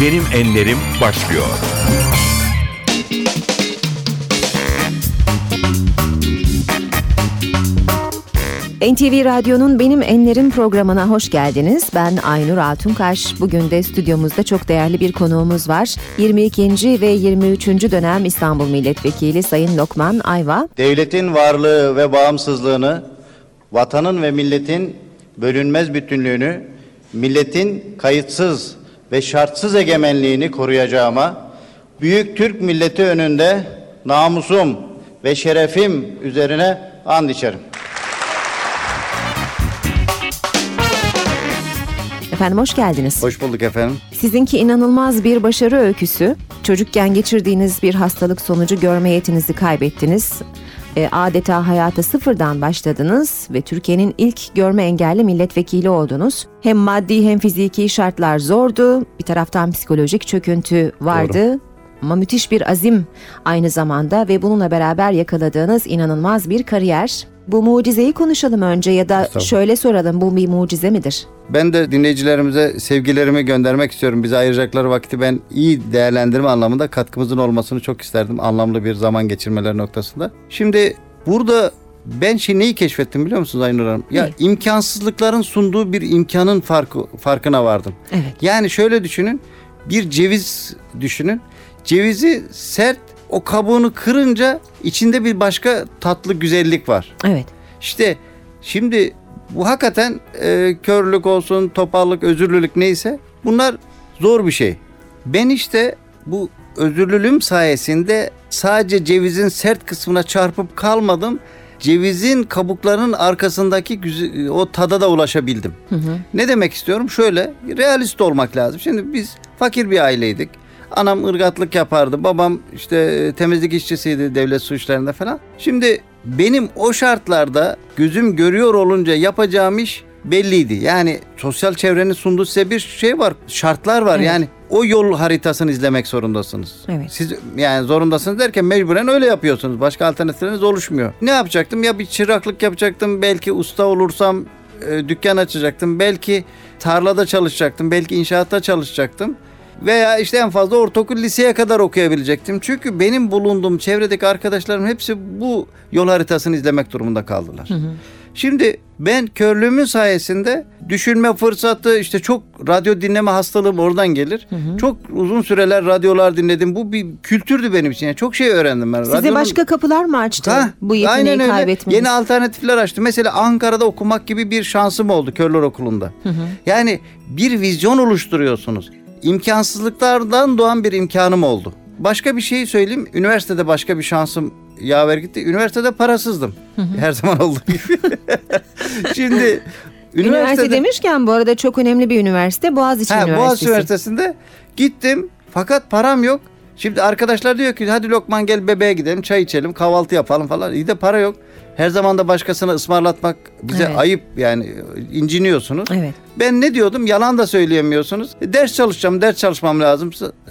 Benim Enlerim başlıyor. NTV Radyo'nun Benim Enlerim programına hoş geldiniz. Ben Aynur Altunkaş. Bugün de stüdyomuzda çok değerli bir konuğumuz var. 22. ve 23. dönem İstanbul Milletvekili Sayın Lokman Ayva. Devletin varlığı ve bağımsızlığını, vatanın ve milletin bölünmez bütünlüğünü, milletin kayıtsız ve şartsız egemenliğini koruyacağıma, büyük Türk milleti önünde namusum ve şerefim üzerine and içerim. Efendim hoş geldiniz. Hoş bulduk efendim. Sizinki inanılmaz bir başarı öyküsü. Çocukken geçirdiğiniz bir hastalık sonucu görme yetinizi kaybettiniz. E, adeta hayata sıfırdan başladınız ve Türkiye'nin ilk görme engelli milletvekili oldunuz. Hem maddi hem fiziki şartlar zordu. Bir taraftan psikolojik çöküntü vardı. Ama müthiş bir azim aynı zamanda ve bununla beraber yakaladığınız inanılmaz bir kariyer. Bu mucizeyi konuşalım önce ya da şöyle soralım bu bir mucize midir? Ben de dinleyicilerimize sevgilerimi göndermek istiyorum. Bize ayıracakları vakti ben iyi değerlendirme anlamında katkımızın olmasını çok isterdim. Anlamlı bir zaman geçirmeleri noktasında. Şimdi burada ben şey neyi keşfettim biliyor musunuz Aynur Hanım? Ya Ne? imkansızlıkların sunduğu bir imkanın farkı, farkına vardım. Evet. Yani şöyle düşünün. Bir ceviz düşünün. Cevizi sert o kabuğunu kırınca içinde bir başka tatlı güzellik var. Evet. İşte şimdi bu hakikaten e, körlük olsun, topallık, özürlülük neyse bunlar zor bir şey. Ben işte bu özürlülüğüm sayesinde sadece cevizin sert kısmına çarpıp kalmadım. Cevizin kabuklarının arkasındaki o tada da ulaşabildim. Ne demek istiyorum? Şöyle realist olmak lazım. Şimdi biz fakir bir aileydik. Anam ırgatlık yapardı. Babam işte e, temizlik işçisiydi devlet su işlerinde falan. Şimdi benim o şartlarda gözüm görüyor olunca yapacağım iş belliydi. Yani sosyal çevrenin sunduğu size bir şey var. Şartlar var. Evet. Yani o yol haritasını izlemek zorundasınız. Evet. Siz yani zorundasınız derken mecburen öyle yapıyorsunuz. Başka alternatifleriniz oluşmuyor. Ne yapacaktım? Ya bir çıraklık yapacaktım. Belki usta olursam e, dükkan açacaktım. Belki tarlada çalışacaktım. Belki inşaatta çalışacaktım. Veya işte en fazla ortaokul liseye kadar okuyabilecektim. Çünkü benim bulunduğum çevredeki arkadaşlarım hepsi bu yol haritasını izlemek durumunda kaldılar. Şimdi ben körlüğümün sayesinde düşünme fırsatı işte çok radyo dinleme hastalığım oradan gelir. Çok uzun süreler radyolar dinledim. Bu bir kültürdü benim için. Yani çok şey öğrendim ben. Size Radyonun- başka kapılar mı açtı Ha, bu yeteneği aynen öyle. kaybetmeniz? Yeni alternatifler açtı. Mesela Ankara'da okumak gibi bir şansım oldu Körler Okulu'nda. Yani bir vizyon oluşturuyorsunuz. İmkansızlıklardan doğan bir imkanım oldu. Başka bir şey söyleyeyim. Üniversitede başka bir şansım yaver gitti. Üniversitede parasızdım. Her zaman olduğu gibi. Şimdi Üniversite demişken bu arada çok önemli bir üniversite Boğaziçi Ha, Üniversitesi. Boğaziçi Üniversitesi'nde gittim fakat param yok. Şimdi arkadaşlar diyor ki hadi Lokman gel bebeğe gidelim çay içelim kahvaltı yapalım falan. İyi de para yok. Her zaman da başkasına ısmarlatmak bize Evet. ayıp yani inciniyorsunuz. Evet. Ben ne diyordum yalan da söyleyemiyorsunuz. E, ders çalışacağım ders çalışmam lazım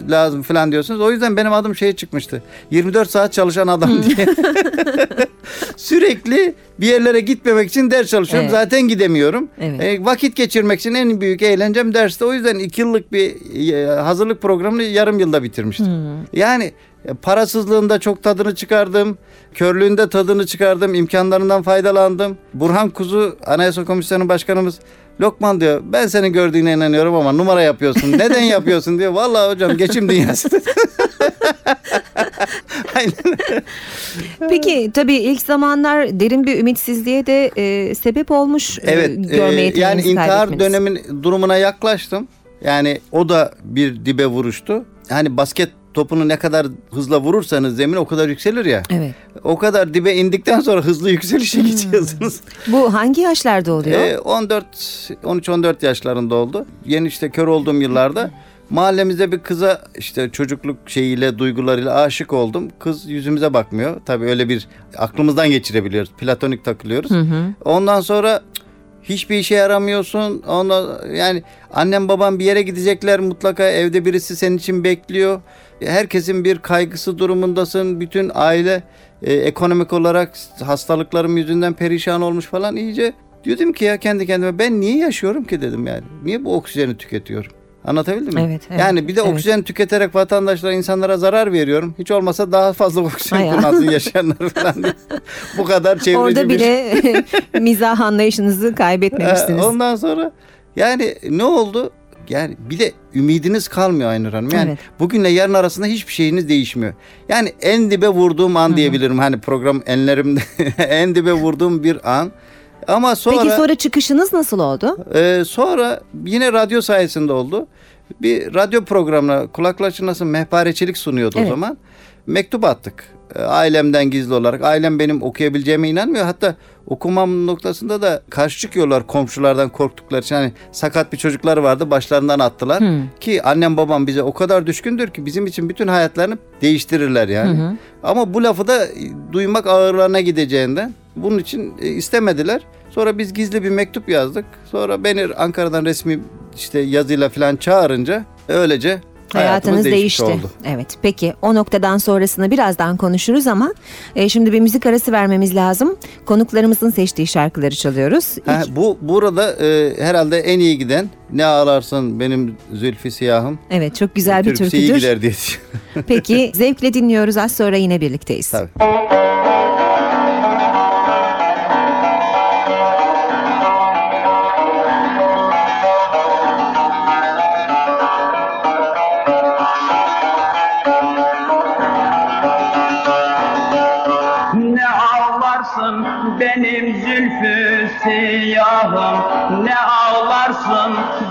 lazım falan diyorsunuz. O yüzden benim adım şeye çıkmıştı. 24 saat çalışan adam diye. Sürekli bir yerlere gitmemek için ders çalışıyorum. Evet. Zaten gidemiyorum. Evet. E, vakit geçirmek için en büyük eğlencem derste. O yüzden iki yıllık bir e, hazırlık programını yarım yılda bitirmiştim. Yani e, parasızlığında çok tadını çıkardım. Körlüğünde tadını çıkardım. imkanlarından faydalandım. Burhan Kuzu Anayasa Komisyonu Başkanımız Lokman diyor ben senin gördüğüne inanıyorum ama numara yapıyorsun. Neden yapıyorsun diyor. Vallahi hocam geçim dünyası. Aynen. Peki tabii ilk zamanlar derin bir ümitsizliğe de e, sebep olmuş e, Evet. görme e, yeteneğinizi yani intihar dönemin durumuna yaklaştım. Yani o da bir dibe vuruştu. Yani basket topunu ne kadar hızla vurursanız zemin o kadar yükselir ya. Evet. O kadar dibe indikten sonra hızlı yükselişe geçiyorsunuz. Bu hangi yaşlarda oluyor? Ee, 14 13-14 yaşlarında oldu. Yeni işte kör olduğum yıllarda mahallemizde bir kıza işte çocukluk şeyiyle duygularıyla aşık oldum. Kız yüzümüze bakmıyor. Tabii öyle bir aklımızdan geçirebiliyoruz. Platonik takılıyoruz. Ondan sonra hiçbir işe yaramıyorsun. Ondan yani annem babam bir yere gidecekler mutlaka evde birisi senin için bekliyor. Herkesin bir kaygısı durumundasın. Bütün aile e, ekonomik olarak hastalıklarım yüzünden perişan olmuş falan iyice. Diyordum ki ya kendi kendime ben niye yaşıyorum ki dedim yani. Niye bu oksijeni tüketiyorum? Anlatabildim mi? Evet, evet, yani bir de evet. oksijen tüketerek vatandaşlara, insanlara zarar veriyorum. Hiç olmasa daha fazla oksijen Ay kullansın yaşayanlar falan diye. Bu kadar çevreci Orada bile mizah anlayışınızı kaybetmemişsiniz. Ee, Ondan sonra yani ne oldu? Yani bir de ümidiniz kalmıyor Aynur Hanım. Yani Evet. bugünle yarın arasında hiçbir şeyiniz değişmiyor. Yani en dibe vurduğum an diyebilirim. Hani program enlerimde en dibe vurduğum bir an. Ama sonra Peki sonra çıkışınız nasıl oldu? e, sonra yine radyo sayesinde oldu. Bir radyo programına kulaklar çınlasın mehpareçilik sunuyordu Evet. o zaman. Mektup attık. E, Ailemden gizli olarak. Ailem benim okuyabileceğime inanmıyor. Hatta okumam noktasında da karşı çıkıyorlar komşulardan korktukları için. Hani sakat bir çocuklar vardı başlarından attılar. Hmm. Ki annem babam bize o kadar düşkündür ki bizim için bütün hayatlarını değiştirirler yani. Hı hı. Ama bu lafı da duymak ağırlarına gideceğinden bunun için e, istemediler. Sonra biz gizli bir mektup yazdık. Sonra beni Ankara'dan resmi işte yazıyla falan çağırınca öylece Hayatınız değişti. oldu. Evet. Peki o noktadan sonrasını birazdan konuşuruz ama e, şimdi bir müzik arası vermemiz lazım. Konuklarımızın seçtiği şarkıları çalıyoruz. Ha, İlk- bu burada e, herhalde en iyi giden ne ağlarsın benim zülfü siyahım. evet çok güzel bir Türküsü iyi türküdür. gider diye. Peki zevkle dinliyoruz. Az sonra yine birlikteyiz. Tabii.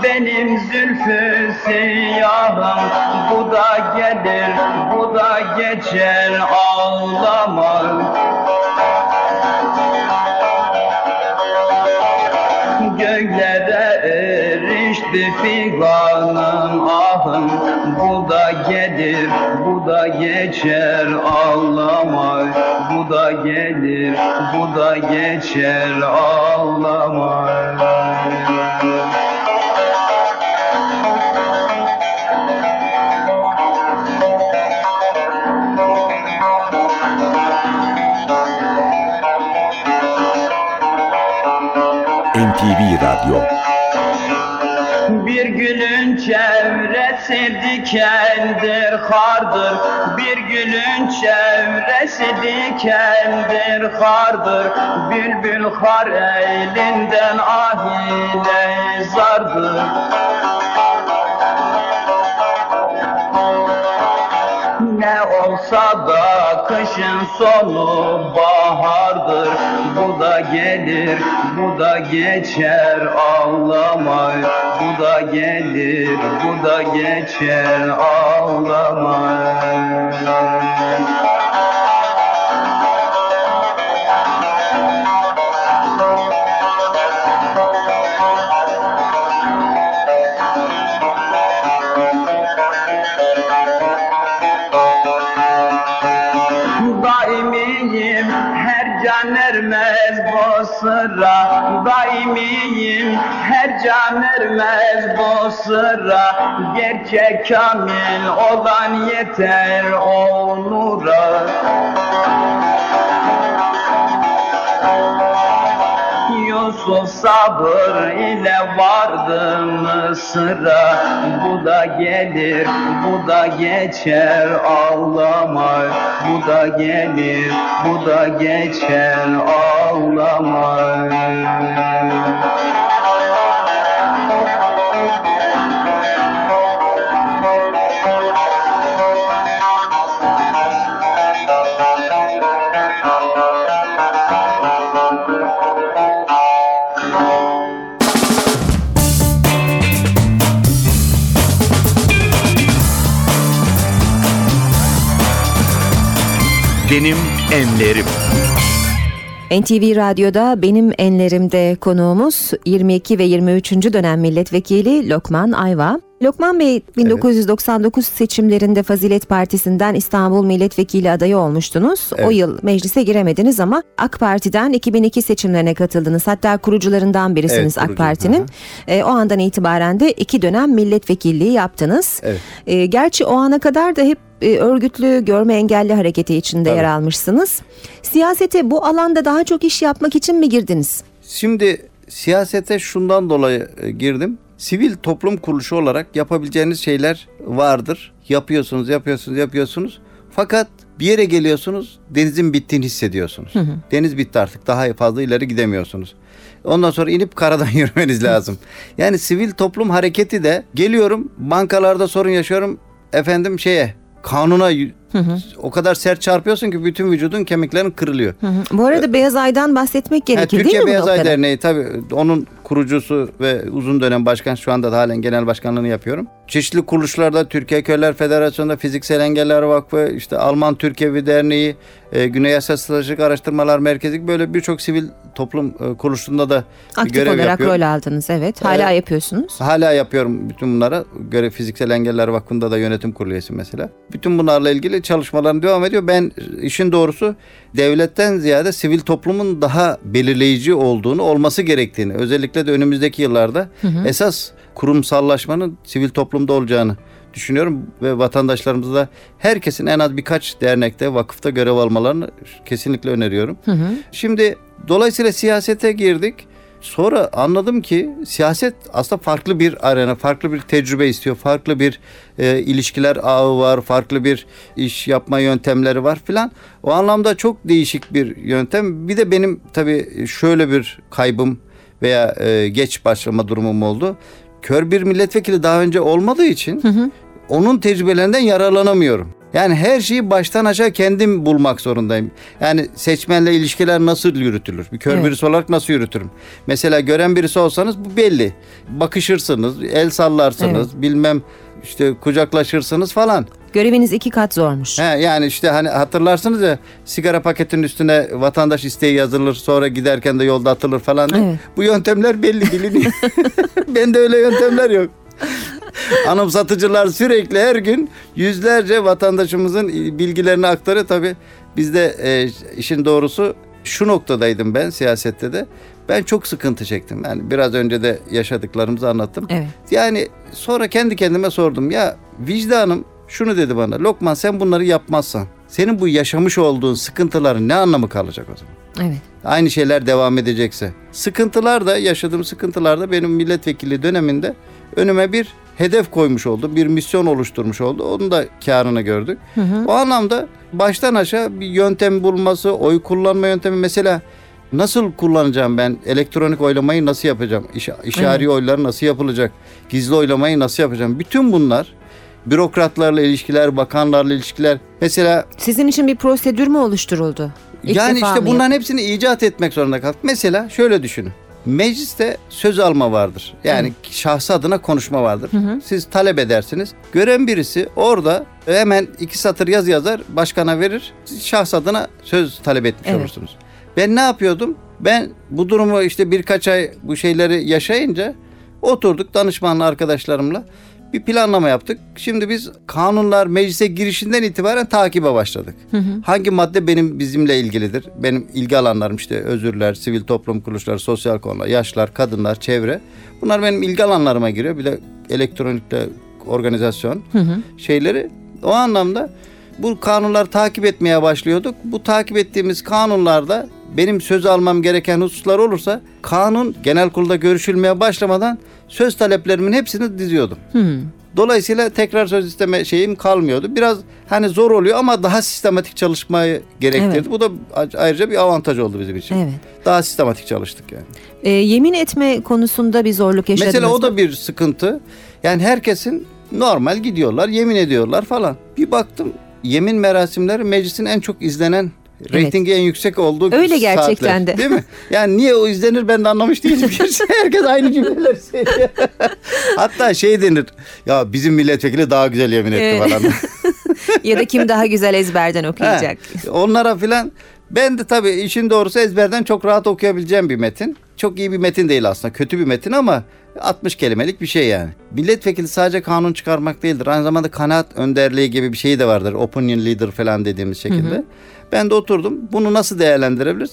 Benim zülfü siyahım. Bu da gelir bu da geçer ağlama Göklere erişti figanın ahım. Bu da gelir, bu da geçer ağlama Bu da gelir, bu da geçer ağlama NTV Radyo Bir gülün çevresi dikendir, kardır. Bir gülün çevresi dikendir, kardır. Bülbül kar elinden ahine zardır. Olsa da kışın sonu bahardır. Bu da gelir, bu da geçer ağlama Bu da gelir, bu da geçer ağlama her can ermez bu sıra. Daimiyim her can ermez bu sıra. Gerçek kamil olan yeter o nura Yusuf sabır ile vardı Mısır'a Bu da gelir, bu da geçer ağlama. Bu da gelir, bu da geçer ağlama Benim Enlerim. NTV Radyo'da benim enlerimde konuğumuz 22 ve 23. dönem milletvekili Lokman Ayva. Lokman Bey 1999 seçimlerinde Fazilet Partisi'nden İstanbul milletvekili adayı olmuştunuz. O Evet. yıl meclise giremediniz ama AK Parti'den 2002 seçimlerine katıldınız. Hatta kurucularından birisiniz Evet, AK kurucu, Parti'nin. E, o andan itibaren de iki dönem milletvekilliği yaptınız. Evet. E, gerçi o ana kadar da hep e, örgütlü görme engelli hareketi içinde Tabii. yer almışsınız. Siyasete bu alanda daha çok iş yapmak için mi girdiniz? Şimdi siyasete şundan dolayı e, girdim. sivil toplum kuruluşu olarak yapabileceğiniz şeyler vardır. Yapıyorsunuz, yapıyorsunuz, yapıyorsunuz. Fakat bir yere geliyorsunuz, denizin bittiğini hissediyorsunuz. Deniz bitti artık, daha fazla ileri gidemiyorsunuz. Ondan sonra inip karadan yürümeniz lazım. Yani sivil toplum hareketi de geliyorum, bankalarda sorun yaşıyorum. Efendim şeye, kanuna y- o kadar sert çarpıyorsun ki bütün vücudun kemiklerin kırılıyor. Hı hı. Bu arada Beyaz Ay'dan bahsetmek gerekir Türkiye değil mi Beyaz Ay? Derneği tabii onun kurucusu ve uzun dönem başkan şu anda da halen genel başkanlığını yapıyorum. Çeşitli kuruluşlarda Türkiye Köyler Federasyonu'nda Fiziksel Engeller Vakfı, işte Alman Türkiyevi Derneği, e, Güney Asya Stratejik Araştırmalar Merkezi böyle birçok sivil toplum e, kuruluşunda da Aktif görev olarak yapıyorum. rol aldınız evet. Hala yapıyorsunuz. Hala yapıyorum bütün bunlara. Göre Fiziksel Engeller Vakfı'nda da yönetim kurulu üyesi mesela. Bütün bunlarla ilgili çalışmalarım devam ediyor. Ben işin doğrusu devletten ziyade sivil toplumun daha belirleyici olduğunu, olması gerektiğini, özellikle de önümüzdeki yıllarda esas kurumsallaşmanın sivil toplumda olacağını düşünüyorum ve vatandaşlarımıza da herkesin en az birkaç dernekte, vakıfta görev almalarını kesinlikle öneriyorum. Şimdi dolayısıyla siyasete girdik. Sonra anladım ki siyaset aslında farklı bir arena, farklı bir tecrübe istiyor, farklı bir e, ilişkiler ağı var, farklı bir iş yapma yöntemleri var filan. O anlamda çok değişik bir yöntem. Bir de benim tabii şöyle bir kaybım veya e, geç başlama durumum oldu. Kör bir milletvekili daha önce olmadığı için onun tecrübelerinden yararlanamıyorum. Yani her şeyi baştan aşağı kendim bulmak zorundayım. Yani seçmenle ilişkiler nasıl yürütülür? Bir kör Evet. birisi olarak nasıl yürütürüm? Mesela gören birisi olsanız bu belli. Bakışırsınız, el sallarsınız, bilmem işte kucaklaşırsınız falan. Göreviniz iki kat zormuş. He, yani işte hani hatırlarsınız ya sigara paketinin üstüne vatandaş isteği yazılır sonra giderken de yolda atılır falan. Evet. Bu yöntemler belli biliniyor. Bende öyle yöntemler yok. Anımsatıcılar sürekli her gün yüzlerce vatandaşımızın bilgilerini aktarıyor. Tabii bizde e, işin doğrusu şu noktadaydım ben siyasette de. Ben çok sıkıntı çektim. Yani biraz önce de yaşadıklarımızı anlattım. Evet. Yani sonra kendi kendime sordum. Ya vicdanım şunu dedi bana. Lokman sen bunları yapmazsan senin bu yaşamış olduğun sıkıntıların ne anlamı kalacak o zaman? Evet. Aynı şeyler devam edecekse. Sıkıntılar da yaşadığım sıkıntılar da benim milletvekili döneminde önüme bir hedef koymuş oldu. Bir misyon oluşturmuş oldu. Onun da karını gördük. O anlamda baştan aşağı bir yöntem bulması, oy kullanma yöntemi mesela nasıl kullanacağım ben? Elektronik oylamayı nasıl yapacağım? İş, işari oylar nasıl yapılacak? Gizli oylamayı nasıl yapacağım? Bütün bunlar bürokratlarla ilişkiler, bakanlarla ilişkiler. Mesela Sizin için bir prosedür mü oluşturuldu? İlk yani işte bunların hepsini icat etmek zorunda kaldık. Mesela şöyle düşünün. Mecliste söz alma vardır. Yani şahsı adına konuşma vardır. Siz talep edersiniz. Gören birisi orada hemen iki satır yaz yazar başkana verir. Siz şahs adına söz talep etmiş Evet. olursunuz. Ben ne yapıyordum? Ben bu durumu işte birkaç ay bu şeyleri yaşayınca oturduk danışmanlı arkadaşlarımla bir planlama yaptık. Şimdi biz kanunlar meclise girişinden itibaren takibe başladık. Hangi madde benim bizimle ilgilidir? Benim ilgi alanlarım işte özürler, sivil toplum kuruluşları, sosyal konular, yaşlar, kadınlar, çevre. Bunlar benim ilgi alanlarıma giriyor. Bir de elektronikte organizasyon şeyleri. O anlamda bu kanunları takip etmeye başlıyorduk. Bu takip ettiğimiz kanunlarda benim söz almam gereken hususlar olursa kanun genel kurulda görüşülmeye başlamadan söz taleplerimin hepsini diziyordum. Dolayısıyla tekrar söz isteme şeyim kalmıyordu. Biraz hani zor oluyor ama daha sistematik çalışmayı gerektirdi. Evet. Bu da ayrıca bir avantaj oldu bizim için. Evet. Daha sistematik çalıştık yani. Ee, yemin etme konusunda bir zorluk yaşadınız Mesela o da bir sıkıntı. Yani herkesin normal gidiyorlar, yemin ediyorlar falan. Bir baktım yemin merasimleri meclisin en çok izlenen Evet. reytingi en yüksek olduğu Öyle gerçekten saatler. de. Değil mi? Yani niye o izlenir ben de anlamış değilim. Herkes aynı cümleler söylüyor. Hatta şey denir. Ya bizim milletvekili daha güzel yemin etti Evet. falan. ya da kim daha güzel ezberden okuyacak? He, onlara filan ben de tabii işin doğrusu ezberden çok rahat okuyabileceğim bir metin. Çok iyi bir metin değil aslında. Kötü bir metin ama 60 kelimelik bir şey yani. Milletvekili sadece kanun çıkarmak değildir. Aynı zamanda kanaat önderliği gibi bir şey de vardır. Opinion leader falan dediğimiz şekilde. Ben de oturdum. Bunu nasıl değerlendirebiliriz?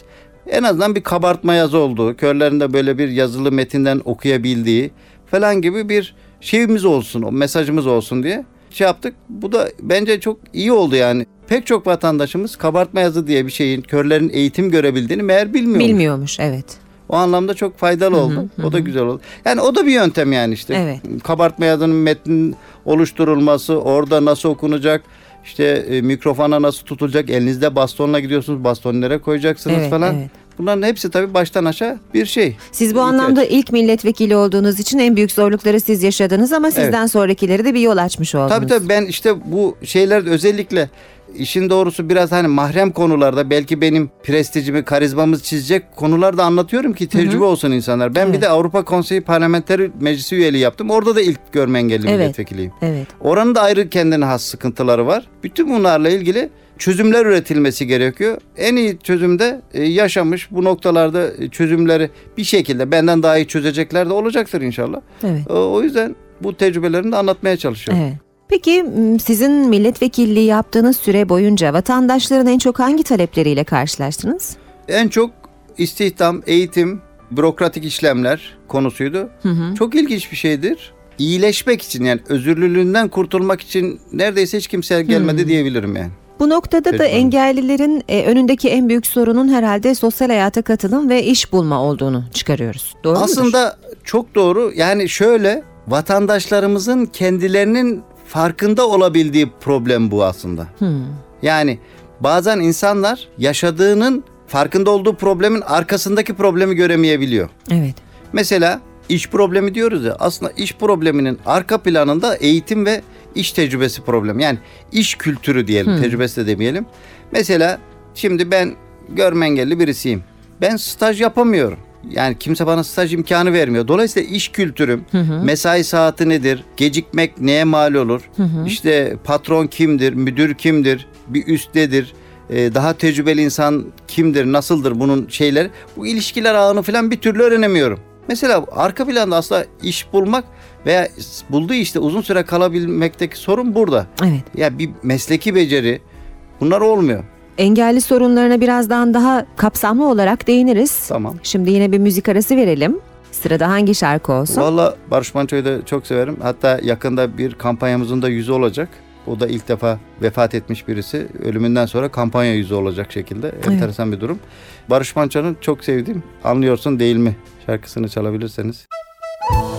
En azından bir kabartma yazı olduğu, körlerinde böyle bir yazılı metinden okuyabildiği falan gibi bir şeyimiz olsun, o mesajımız olsun diye şey yaptık. Bu da bence çok iyi oldu yani. Pek çok vatandaşımız kabartma yazı diye bir şeyin körlerin eğitim görebildiğini meğer bilmiyor. Bilmiyormuş evet. O anlamda çok faydalı oldu. O da güzel oldu. Yani o da bir yöntem yani işte. Evet. Kabartma yazının metnin oluşturulması, orada nasıl okunacak, işte e, mikrofona nasıl tutulacak, elinizde bastonla gidiyorsunuz, bastonu nereye koyacaksınız Evet, falan. evet. Bunların hepsi tabii baştan aşağı bir şey. Siz bu İhtiyaç. anlamda ilk milletvekili olduğunuz için en büyük zorlukları siz yaşadınız ama sizden sonrakileri de bir yol açmış oldunuz. Tabii tabii ben işte bu şeyler özellikle işin doğrusu biraz hani mahrem konularda belki benim prestijimi, karizmamı çizecek konularda anlatıyorum ki tecrübe olsun insanlar. Ben Evet. bir de Avrupa Konseyi Parlamenteri Meclisi üyeliği yaptım. Orada da ilk görme engelli Evet. milletvekiliyim. Evet. Oranın da ayrı kendine has sıkıntıları var. Bütün bunlarla ilgili çözümler üretilmesi gerekiyor. En iyi çözümde e, yaşamış bu noktalarda e, çözümleri bir şekilde benden daha iyi çözecekler de olacaktır inşallah. Evet. O yüzden bu tecrübelerini de anlatmaya çalışıyorum. Evet. Peki sizin milletvekilliği yaptığınız süre boyunca vatandaşların en çok hangi talepleriyle karşılaştınız? En çok istihdam, eğitim, bürokratik işlemler konusuydu. Çok ilginç bir şeydir. İyileşmek için yani özürlülüğünden kurtulmak için neredeyse hiç kimse gelmedi diyebilirim yani. Bu noktada da Peki. engellilerin e, önündeki en büyük sorunun herhalde sosyal hayata katılım ve iş bulma olduğunu çıkarıyoruz. Doğru mudur? Aslında çok doğru. Yani şöyle vatandaşlarımızın kendilerinin farkında olabildiği problem bu aslında. Hmm. Yani bazen insanlar yaşadığının farkında olduğu problemin arkasındaki problemi göremeyebiliyor. Evet. Mesela iş problemi diyoruz ya aslında iş probleminin arka planında eğitim ve iş tecrübesi problemi. Yani iş kültürü diyelim tecrübesi de demeyelim. Mesela şimdi ben görme engelli birisiyim. Ben staj yapamıyorum. Yani kimse bana staj imkanı vermiyor. Dolayısıyla iş kültürüm, mesai saati nedir, gecikmek neye mal olur, işte patron kimdir, müdür kimdir, bir üst nedir, e, daha tecrübeli insan kimdir, nasıldır bunun şeyleri. Bu ilişkiler ağını falan bir türlü öğrenemiyorum. Mesela arka planda aslında iş bulmak veya bulduğu işte uzun süre kalabilmekteki sorun burada. Evet. Ya bir mesleki beceri bunlar olmuyor. Engelli sorunlarına birazdan daha kapsamlı olarak değiniriz. Tamam. Şimdi yine bir müzik arası verelim. Sırada hangi şarkı olsun? Valla Barış Manço'yu da çok severim. Hatta yakında bir kampanyamızın da yüzü olacak. O da ilk defa vefat etmiş birisi. Ölümünden sonra kampanya yüzü olacak şekilde. Enteresan bir durum. Barış Manço'nun çok sevdiğim Anlıyorsun Değil mi şarkısını çalabilirseniz. Hava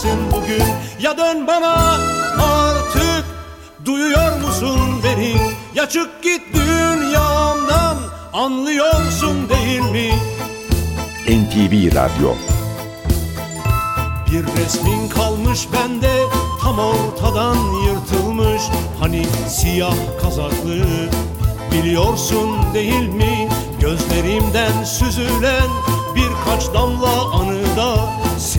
varsın bugün. Ya dön bana artık Duyuyor musun beni? Ya çık git dünyamdan Anlıyorsun değil mi? NTV Radyo. Bir resmin kalmış bende tam ortadan yırtılmış. Hani siyah kazaklı biliyorsun değil mi? Gözlerimden süzülen birkaç damla anıda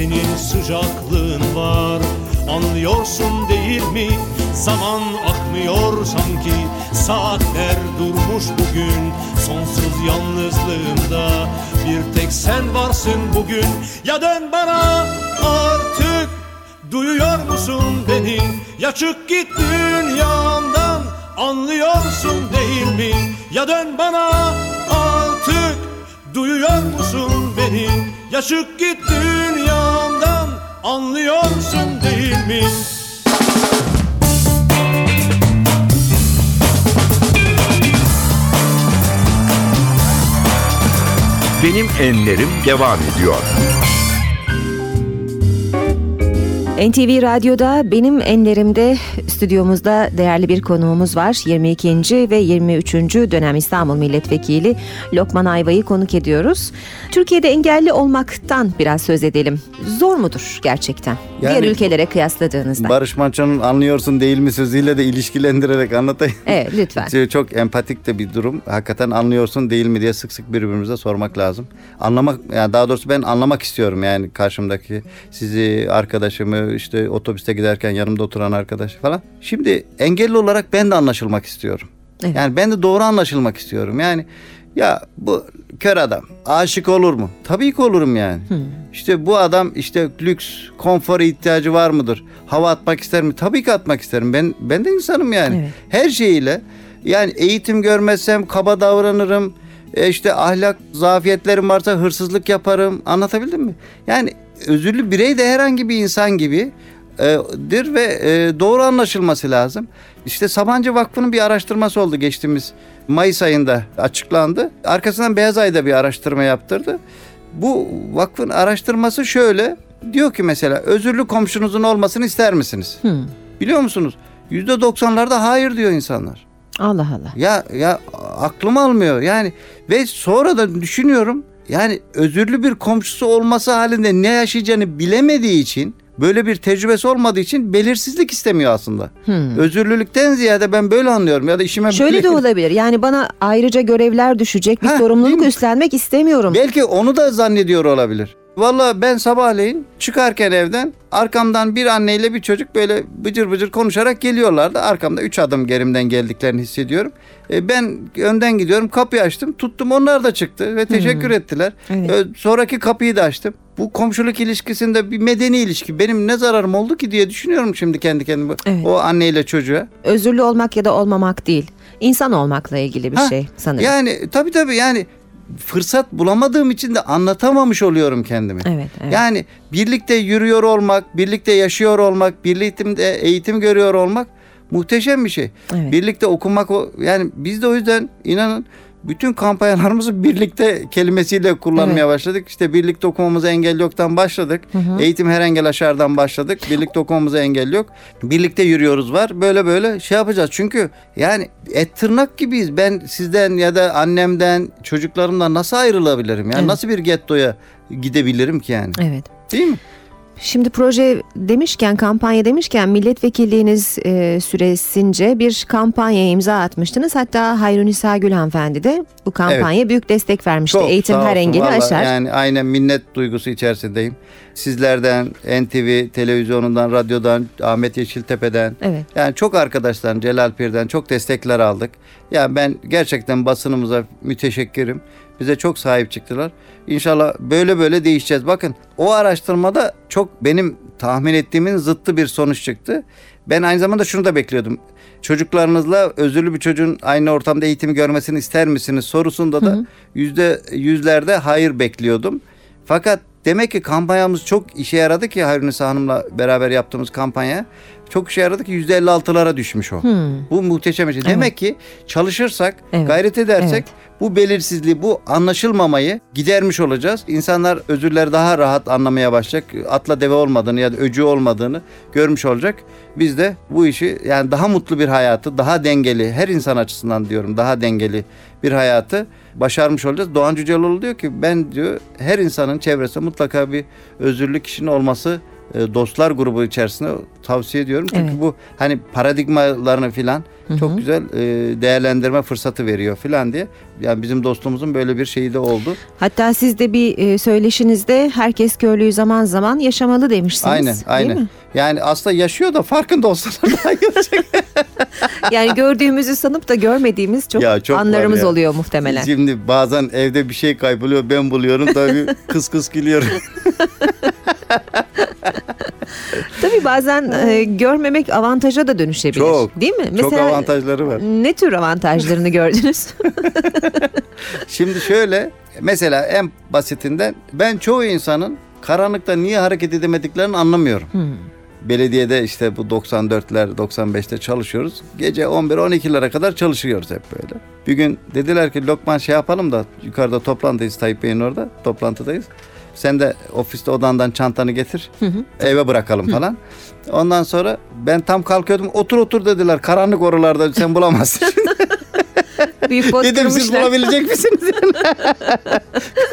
Senin sıcaklığın var. Anlıyorsun değil mi? Zaman akmıyor sanki. Saatler durmuş bugün Sonsuz yalnızlığımda bir tek sen varsın bugün. Ya dön bana artık. Duyuyor musun beni? Ya çık git dünyamdan anlıyorsun değil mi? Ya dön bana artık. Duyuyor musun beni? Ya çık git dünyamdan anlıyorsun değil mi Benim Enlerim devam ediyor. NTV Radyo'da benim enlerimde stüdyomuzda değerli bir konuğumuz var. 22. ve 23. dönem İstanbul Milletvekili Lokman Ayva'yı konuk ediyoruz. Türkiye'de engelli olmaktan biraz söz edelim. Zor mudur gerçekten? Yani- Diğer ülkelere kıyasladığınızda. Barış Manço'nun anlıyorsun değil mi sözüyle de ilişkilendirerek anlatayım. Evet lütfen. Şey, Çok empatik de bir durum. Hakikaten anlıyorsun değil mi diye sık sık birbirimize sormak lazım. Anlamak yani daha doğrusu ben anlamak istiyorum yani karşımdaki sizi arkadaşımı işte otobüste giderken yanımda oturan arkadaş falan. Şimdi engelli olarak ben de anlaşılmak istiyorum. Evet. Yani ben de doğru anlaşılmak istiyorum. Yani ya bu kör adam aşık olur mu? Tabii ki olurum yani. İşte bu adam işte lüks, konfora ihtiyacı var mıdır? Hava atmak ister mi? Tabii ki atmak isterim. Ben ben de insanım yani. Evet. Her şeyiyle yani eğitim görmezsem kaba davranırım. E işte ahlak zafiyetlerim varsa hırsızlık yaparım. Anlatabildim mi? Yani özürlü birey de herhangi bir insan gibi e, dir ve e, doğru anlaşılması lazım. İşte Sabancı Vakfı'nın bir araştırması oldu geçtiğimiz Mayıs ayında açıklandı. Arkasından Beyaz Ay'da bir araştırma yaptırdı. Bu vakfın araştırması şöyle. Diyor ki mesela özürlü komşunuzun olmasını ister misiniz? Hmm. Biliyor musunuz? %90'larda hayır diyor insanlar. Allah Allah. Ya ya aklım almıyor. Yani ve sonra da düşünüyorum. Yani özürlü bir komşusu olması halinde ne yaşayacağını bilemediği için böyle bir tecrübesi olmadığı için belirsizlik istemiyor aslında. Hmm. Özürlülükten ziyade ben böyle anlıyorum ya da işime Şöyle böyle- de olabilir. Yani bana ayrıca görevler düşecek, bir Ha, sorumluluk üstlenmek istemiyorum. Belki onu da zannediyor olabilir. Valla ben sabahleyin çıkarken evden arkamdan bir anneyle bir çocuk böyle bıcır bıcır konuşarak geliyorlardı. Arkamda üç adım gerimden geldiklerini hissediyorum. E, ben önden gidiyorum kapıyı açtım tuttum onlar da çıktı ve teşekkür ettiler. Evet. E, sonraki kapıyı da açtım. Bu komşuluk ilişkisinde bir medeni ilişki benim ne zararım oldu ki diye düşünüyorum şimdi kendi kendime. Evet. O anneyle çocuğa. Özürlü olmak ya da olmamak değil. İnsan olmakla ilgili bir Ha, şey sanırım. Yani tabii tabii yani fırsat bulamadığım için de anlatamamış oluyorum kendimi. Evet, evet. Yani birlikte yürüyor olmak, birlikte yaşıyor olmak, birlikte eğitim görüyor olmak muhteşem bir şey. Evet. Birlikte okumak yani biz de o yüzden inanın bütün kampanyalarımızı birlikte kelimesiyle kullanmaya başladık. İşte birlikte okumamıza engel yoktan başladık. Eğitim her engel aşardan başladık. Birlikte okumamıza engel yok. Birlikte yürüyoruz var. Böyle böyle şey yapacağız. Çünkü yani et tırnak gibiyiz. Ben sizden ya da annemden, çocuklarımdan nasıl ayrılabilirim? Yani Evet. nasıl bir gettoya gidebilirim ki yani? Evet. Değil mi? Şimdi proje demişken, kampanya demişken milletvekilliğiniz e, süresince bir kampanyaya imza atmıştınız. Hatta Hayrunisa Gül hanımefendi de bu kampanyaya büyük destek vermişti. Çok Eğitim her engeli aşar. Yani aynen minnet duygusu içerisindeyim. Sizlerden, NTV televizyonundan, radyodan, Ahmet Yeşiltepe'den. Evet. Yani çok arkadaşlar Celal Pir'den çok destekler aldık. Yani ben gerçekten basınımıza müteşekkirim. Bize çok sahip çıktılar. İnşallah böyle böyle değişeceğiz. Bakın o araştırmada çok benim tahmin ettiğimin zıttı bir sonuç çıktı. Ben aynı zamanda şunu da bekliyordum. Çocuklarınızla özürlü bir çocuğun aynı ortamda eğitimi görmesini ister misiniz sorusunda da yüzde yüzlerde hayır bekliyordum. Fakat demek ki kampanyamız çok işe yaradı ki Hayrunisa Hanım'la beraber yaptığımız kampanya çok işe yaradı ki yüzde 56'lara düşmüş o. Bu muhteşem şey. Demek ki çalışırsak, Evet. gayret edersek Evet. bu belirsizliği, bu anlaşılmamayı gidermiş olacağız. İnsanlar özürleri daha rahat anlamaya başlayacak. Atla deve olmadığını ya da öcü olmadığını görmüş olacak. Biz de bu işi yani daha mutlu bir hayatı, daha dengeli, her insan açısından diyorum daha dengeli bir hayatı başarmış olacağız. Doğan Cüceloğlu diyor ki ben diyor her insanın çevresinde mutlaka bir özürlü kişinin olması dostlar grubu içerisinde tavsiye ediyorum. Çünkü Evet. bu hani paradigmalarını filan çok güzel e, değerlendirme fırsatı veriyor filan diye. Yani bizim dostluğumuzun böyle bir şeyi de oldu. Hatta siz de bir e, söyleşinizde herkes körlüğü zaman zaman yaşamalı demişsiniz. Aynen, aynen. mi? Yani aslında yaşıyor da farkında olsalar daha görecek. Yani gördüğümüzü sanıp da görmediğimiz çok, Ya çok anlarımız oluyor muhtemelen. Şimdi bazen evde bir şey kayboluyor ben buluyorum tabii kıs kıs gülüyorum. Tabii bazen e, görmemek avantaja da dönüşebilir. Çok, Değil mi? Çok avantajları var. Ne tür avantajlarını gördünüz? Şimdi şöyle mesela en basitinden ben çoğu insanın karanlıkta niye hareket edemediklerini anlamıyorum. Belediyede işte bu 94'ler 95'te çalışıyoruz. Gece 11-12'lere kadar çalışıyoruz hep böyle. Bir gün dediler ki Lokman şey yapalım da yukarıda toplantıdayız Tayyip Bey'in orada toplantıdayız. Sen de ofiste odandan çantanı getir. Eve bırakalım falan. Ondan sonra ben tam kalkıyordum. Otur otur dediler. Karanlık oralarda sen bulamazsın. Bir pot Dedim siz kırmışlar. bulabilecek misiniz?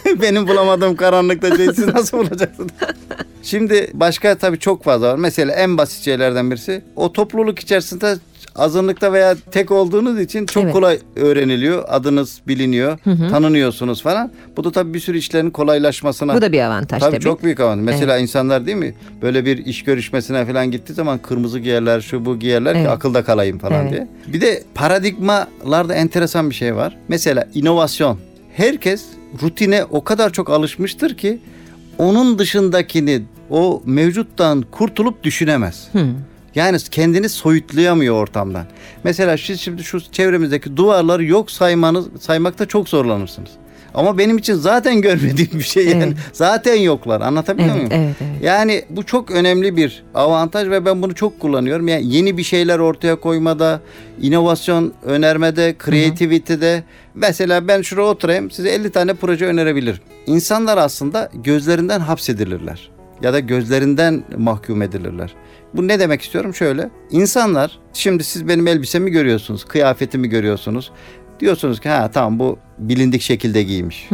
Benim bulamadığım karanlıkta şey, siz nasıl bulacaksınız? Şimdi başka tabii çok fazla var. Mesela en basit şeylerden birisi o topluluk içerisinde azınlıkta veya tek olduğunuz için çok Evet. kolay öğreniliyor. Adınız biliniyor, tanınıyorsunuz falan. Bu da tabii bir sürü işlerin kolaylaşmasına. Bu da bir avantaj tabii, tabii. çok büyük avantaj. Mesela insanlar değil mi? Böyle bir iş görüşmesine falan gittiği zaman kırmızı giyerler, şu bu giyerler Evet. ki akılda kalayım falan Evet. diye. Bir de paradigmalarda enteresan bir şey var. Mesela inovasyon. Herkes rutine o kadar çok alışmıştır ki onun dışındakini o mevcuttan kurtulup düşünemez. Yani kendini soyutlayamıyor ortamdan. Mesela siz şimdi şu çevremizdeki duvarları yok saymanız saymakta çok zorlanırsınız. Ama benim için zaten görmediğim bir şey yani. Evet. Zaten yoklar. Anlatabiliyor Evet, muyum? evet, evet. Yani bu çok önemli bir avantaj ve ben bunu çok kullanıyorum. Yani yeni bir şeyler ortaya koymada, inovasyon önermede, creativity'de. Mesela ben şuraya oturayım size 50 tane proje önerebilirim. İnsanlar aslında gözlerinden hapsedilirler ya da gözlerinden mahkum edilirler. Bu ne demek istiyorum? Şöyle. İnsanlar şimdi siz benim elbisemi görüyorsunuz, kıyafetimi görüyorsunuz. Diyorsunuz ki ha tamam bu bilindik şekilde giymiş.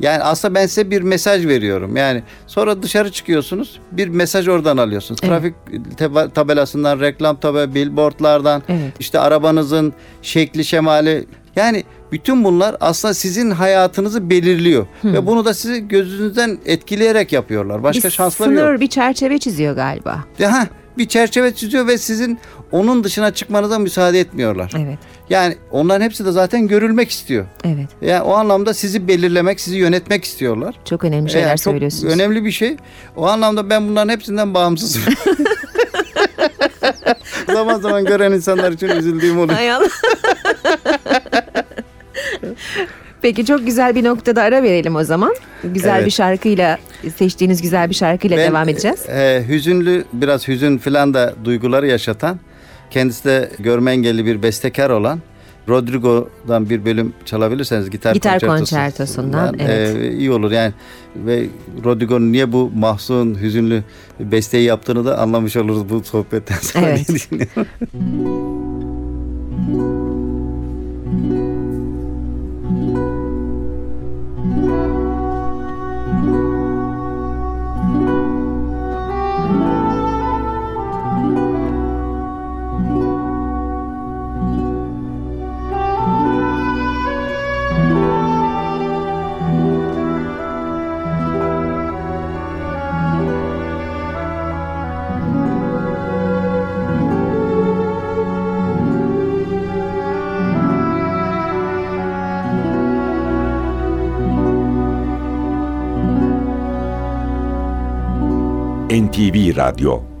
Yani aslında ben size bir mesaj veriyorum. Yani sonra dışarı çıkıyorsunuz bir mesaj oradan alıyorsunuz. Evet. Trafik tabelasından, reklam tabela, billboardlardan, Evet. işte arabanızın şekli şemali. Yani bütün bunlar aslında sizin hayatınızı belirliyor. Ve bunu da sizi gözünüzden etkileyerek yapıyorlar. Başka bir şansları sınır, yok. bir çerçeve çiziyor galiba. Ha, bir çerçeve çiziyor ve sizin onun dışına çıkmanıza müsaade etmiyorlar. Evet, Yani onların hepsi de zaten görülmek istiyor. evet. Yani o anlamda sizi belirlemek, sizi yönetmek istiyorlar. Çok önemli şeyler Yani çok söylüyorsunuz. önemli bir şey. O anlamda ben bunların hepsinden bağımsızım. zaman zaman gören insanlar için üzüldüğüm oluyor. Hay Allah. Peki çok güzel bir noktada ara verelim o zaman. Güzel Evet. bir şarkıyla seçtiğiniz güzel bir şarkıyla Ben, devam edeceğiz. e, hüzünlü, biraz hüzün falan da duyguları yaşatan, kendisi de görme engelli bir bestekar olan Rodrigo'dan bir bölüm çalabilirseniz gitar, Gitar konçertosu- konçertosundan, e, evet. iyi olur yani ve Rodrigo'nun niye bu mahzun, hüzünlü besteyi yaptığını da anlamış oluruz bu sohbetten sonra Evet. NTV Radyo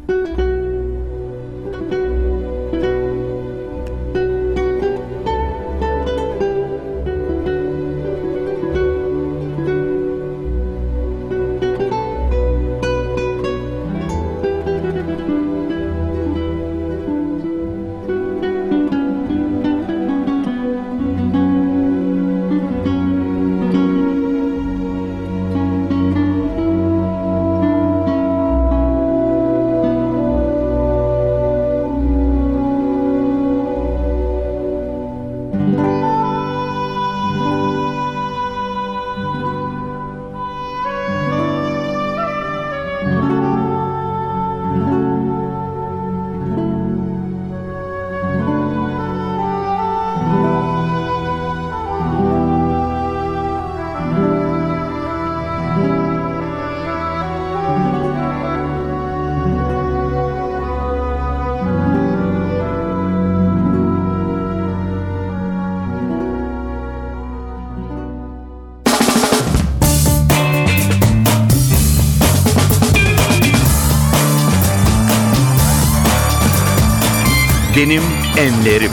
Benim Enlerim.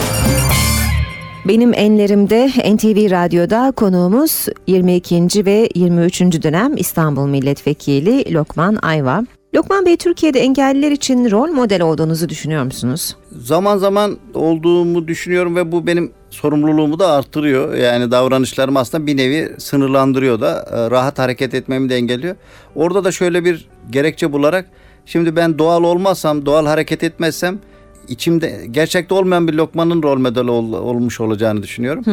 Benim enlerimde NTV Radyo'da konuğumuz 22. ve 23. dönem İstanbul Milletvekili Lokman Ayva. Lokman Bey Türkiye'de engelliler için rol model olduğunuzu düşünüyor musunuz? Zaman zaman olduğumu düşünüyorum ve bu benim sorumluluğumu da arttırıyor. Yani davranışlarımı aslında bir nevi sınırlandırıyor da e, rahat hareket etmemi de engelliyor. Orada da şöyle bir gerekçe bularak şimdi ben doğal olmazsam, doğal hareket etmezsem içimde gerçekte olmayan bir lokmanın rol modeli ol- olmuş olacağını düşünüyorum.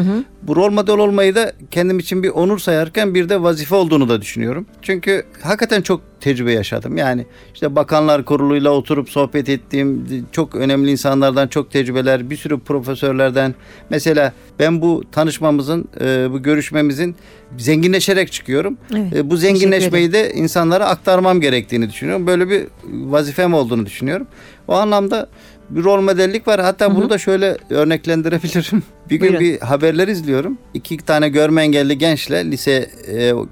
Bu rol model olmayı da kendim için bir onur sayarken bir de vazife olduğunu da düşünüyorum. Çünkü hakikaten çok tecrübe yaşadım. Yani işte bakanlar kuruluyla oturup sohbet ettiğim çok önemli insanlardan çok tecrübeler, bir sürü profesörlerden. Mesela ben bu tanışmamızın, e, bu görüşmemizin zenginleşerek çıkıyorum. Evet, E, Bu zenginleşmeyi de insanlara aktarmam gerektiğini düşünüyorum. Böyle bir vazifem olduğunu düşünüyorum. O anlamda bir rol modellik var. Hatta bunu da şöyle örneklendirebilirim. Bir gün Buyurun. bir haberler izliyorum. İki tane görme engelli gençle liseye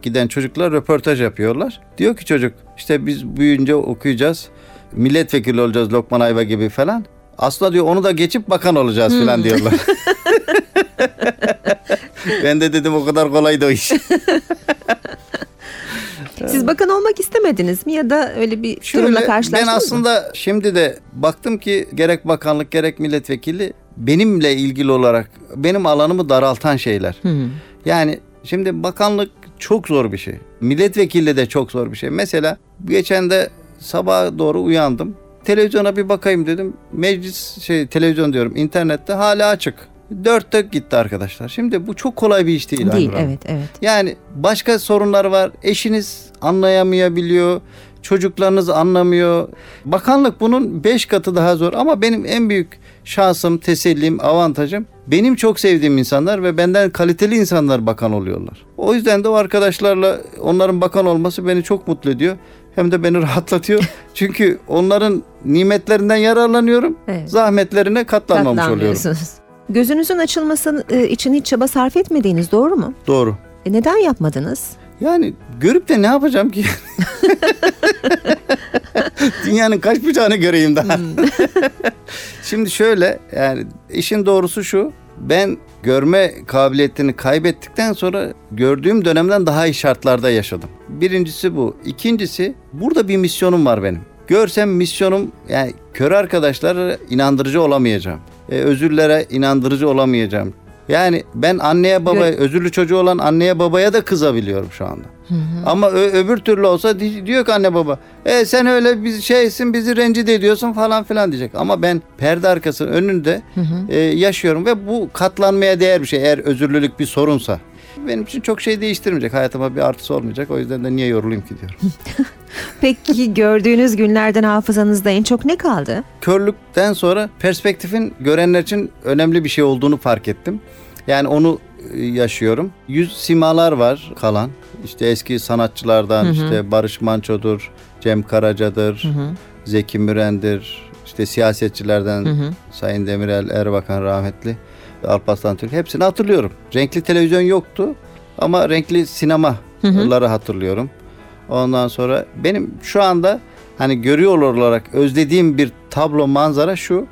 giden çocuklar röportaj yapıyorlar. Diyor ki çocuk işte biz büyüyünce okuyacağız. Milletvekili olacağız Lokman Ayva gibi falan. Aslında diyor onu da geçip bakan olacağız falan diyorlar. ben de dedim o kadar kolaydı o iş. Siz bakan olmak istemediniz mi ya da öyle bir durumla Şöyle, karşılaştınız ben mı? aslında şimdi de baktım ki gerek bakanlık gerek milletvekili benimle ilgili olarak benim alanımı daraltan şeyler. Yani şimdi bakanlık çok zor bir şey. Milletvekili de çok zor bir şey. Mesela geçen de sabaha doğru uyandım. Televizyona bir bakayım dedim. Meclis şey televizyon diyorum internette hala açık. Dörtte gitti arkadaşlar. Şimdi bu çok kolay bir iş değil. Değil evet evet. Yani başka sorunlar var. Eşiniz anlayamayabiliyor. Çocuklarınız anlamıyor. Bakanlık bunun beş katı daha zor. Ama benim en büyük şansım, tesellim, avantajım benim çok sevdiğim insanlar ve benden kaliteli insanlar bakan oluyorlar. O yüzden de o arkadaşlarla onların bakan olması beni çok mutlu ediyor. Hem de beni rahatlatıyor. Çünkü onların nimetlerinden yararlanıyorum. Evet. Zahmetlerine katlanmamış oluyorum. Gözünüzün açılması e, için hiç çaba sarf etmediğiniz doğru mu? Doğru. E, neden yapmadınız? Yani görüp de ne yapacağım ki? Dünyanın kaç bıçağını göreyim daha. Şimdi şöyle yani işin doğrusu şu. Ben görme kabiliyetini kaybettikten sonra gördüğüm dönemden daha iyi şartlarda yaşadım. Birincisi bu. İkincisi burada bir misyonum var benim. Görsem misyonum yani kör arkadaşlara inandırıcı olamayacağım. E, özürlere inandırıcı olamayacağım. Yani ben anneye babaya, özürlü çocuğu olan anneye babaya da kızabiliyorum şu anda. Ama ö- öbür türlü olsa di- diyor ki anne baba, e sen öyle bir şeysin bizi rencide ediyorsun falan filan diyecek. Ama ben perde arkası önünde e, yaşıyorum ve bu katlanmaya değer bir şey eğer özürlülük bir sorunsa. Benim için çok şey değiştirmeyecek. Hayatıma bir artısı olmayacak. O yüzden de niye yorulayım ki diyorum. Peki gördüğünüz günlerden hafızanızda en çok ne kaldı? körlükten sonra perspektifin görenler için önemli bir şey olduğunu fark ettim. Yani onu e, yaşıyorum. Yüz simalar var kalan. İşte eski sanatçılardan işte Barış Manço'dur, Cem Karaca'dır, Zeki Müren'dir, işte siyasetçilerden Sayın Demirel, Erbakan rahmetli, Alparslan Türk hepsini hatırlıyorum. Renkli televizyon yoktu ama renkli sinemaları hatırlıyorum. Ondan sonra benim şu anda hani görüyor olarak özlediğim bir tablo manzara şu.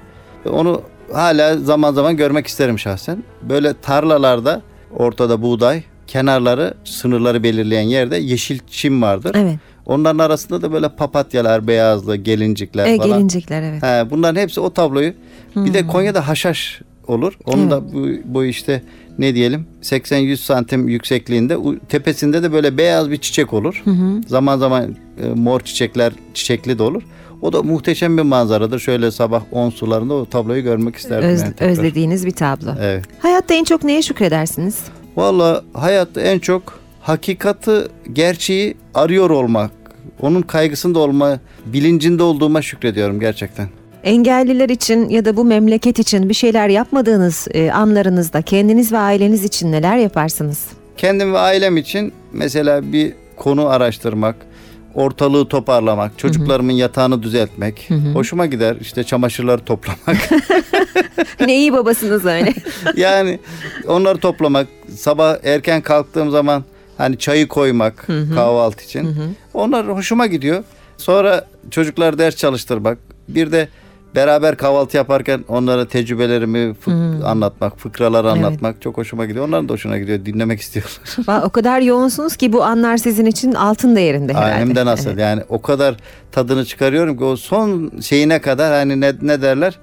Onu hala zaman zaman görmek isterim şahsen. Böyle tarlalarda ortada buğday, kenarları sınırları belirleyen yerde yeşil çim vardır. Evet. Onların arasında da böyle papatyalar, beyazlı, gelincikler E, falan. gelincikler evet. He, bunların hepsi o tabloyu. Bir de Konya'da haşhaş olur. Onun da bu, bu işte ne diyelim 80-100 santim yüksekliğinde tepesinde de böyle beyaz bir çiçek olur. Zaman zaman e, mor çiçekler çiçekli de olur. O da muhteşem bir manzaradır. Şöyle sabah 10 sularında o tabloyu görmek isterdim. Öz- yani tekrar. özlediğiniz bir tablo. Evet. Hayatta en çok neye şükredersiniz? Valla hayatta en çok hakikati, gerçeği arıyor olmak, onun kaygısında olma, bilincinde olduğuma şükrediyorum gerçekten. Engelliler için ya da bu memleket için bir şeyler yapmadığınız e, anlarınızda kendiniz ve aileniz için neler yaparsınız? Kendim ve ailem için mesela bir konu araştırmak, ortalığı toparlamak, çocuklarımın yatağını düzeltmek, hoşuma gider. İşte çamaşırları toplamak. ne iyi babasınız öyle. yani onları toplamak, sabah erken kalktığım zaman hani çayı koymak kahvaltı için. Onlar hoşuma gidiyor. Sonra çocuklar ders çalıştırmak. Bir de beraber kahvaltı yaparken onlara tecrübelerimi, fık- anlatmak, fıkralar anlatmak çok hoşuma gidiyor. Onların da hoşuna gidiyor. Dinlemek istiyorlar. O kadar yoğunsunuz ki bu anlar sizin için altın değerinde herhalde. Ay, Hem de nasıl Evet. yani o kadar tadını çıkarıyorum ki o son şeyine kadar hani ne, ne derler?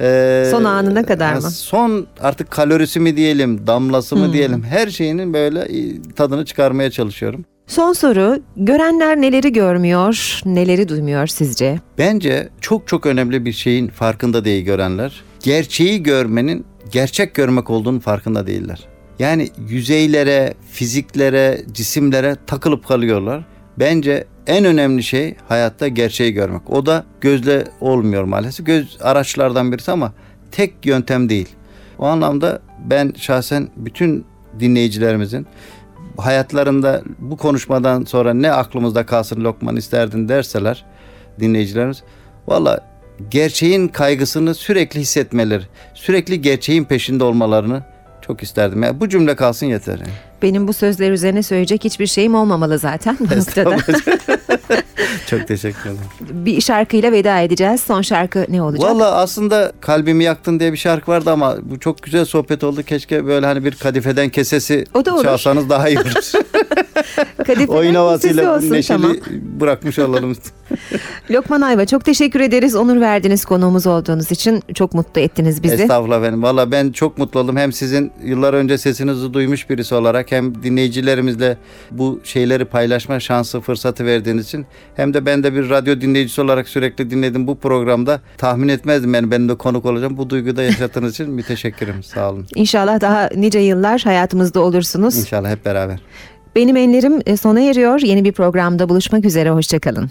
Ee, Son anına kadar mı? Son artık kalorisi mi diyelim, damlası Hmm. mı diyelim her şeyinin böyle tadını çıkarmaya çalışıyorum. Son soru. Görenler neleri görmüyor, neleri duymuyor sizce? Bence çok çok önemli bir şeyin farkında değil görenler. Gerçeği görmenin gerçek görmek olduğunu farkında değiller. Yani yüzeylere, fiziklere, cisimlere takılıp kalıyorlar. Bence en önemli şey hayatta gerçeği görmek. O da gözle olmuyor maalesef. Göz araçlardan birisi ama tek yöntem değil. O anlamda ben şahsen bütün dinleyicilerimizin hayatlarında bu konuşmadan sonra ne aklımızda kalsın Lokman isterdin derseler dinleyicilerimiz valla gerçeğin kaygısını sürekli hissetmeleri, sürekli gerçeğin peşinde olmalarını çok isterdim. Yani bu cümle kalsın yeter. yani. Benim bu sözler üzerine söyleyecek hiçbir şeyim olmamalı zaten bu noktada. Çok teşekkür ederim. bir şarkıyla veda edeceğiz. Son şarkı ne olacak? Valla aslında kalbimi yaktın diye bir şarkı vardı ama bu çok güzel sohbet oldu. Keşke böyle hani bir kadifeden kesesi O da olur. çalsanız daha iyi olur. Kadifeden Oyun sesi havasıyla olsun, neşeli tamam. bırakmış olalım. Lokman Ayva çok teşekkür ederiz. Onur verdiniz konuğumuz olduğunuz için. Çok mutlu ettiniz bizi. Estağfurullah benim. Valla ben çok mutlu oldum. Hem sizin yıllar önce sesinizi duymuş birisi olarak hem dinleyicilerimizle bu şeyleri paylaşma şansı, fırsatı verdiğiniz için hem de ben de bir radyo dinleyicisi olarak sürekli dinledim bu programda. Tahmin etmezdim yani benim de konuk olacağım. Bu duyguyu da yaşattığınız için müteşekkirim. Sağ olun. İnşallah daha nice yıllar hayatımızda olursunuz. İnşallah hep beraber. Benim enlerim e, sona eriyor. Yeni bir programda buluşmak üzere. Hoşçakalın.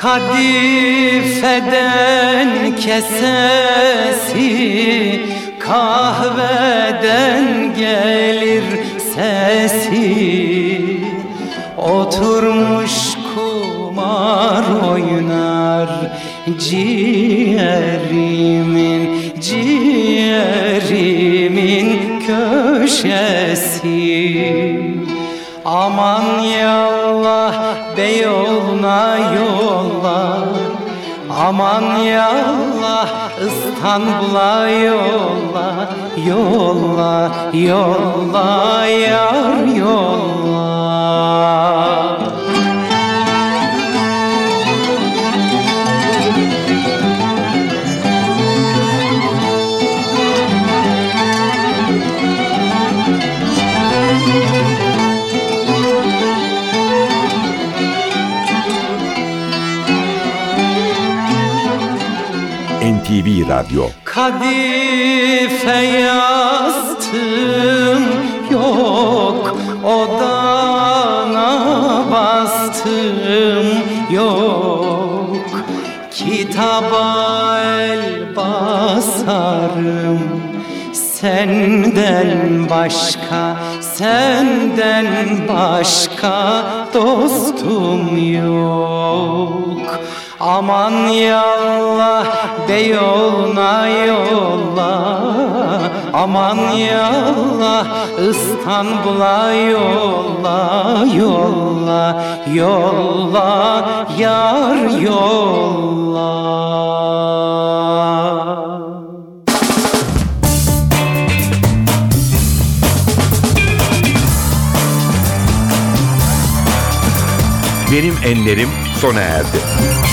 Kadifeden kesesi Kahveden gelir sesi. Oturmuş kumar oynar Ciğerimin, ciğerimin köşesi. Aman yallah Aman yallah İstanbul'a yolla Yolla, yolla yar yolla Radyo. Kadife yastım yok Odana bastım yok. Kitaba el basarım Senden başka, senden başka dostum yok. Aman yallah Beyoğlu'na yolla Aman yallah İstanbul'a yolla Yolla, yolla Yar yolla Benim Enlerim sona erdi.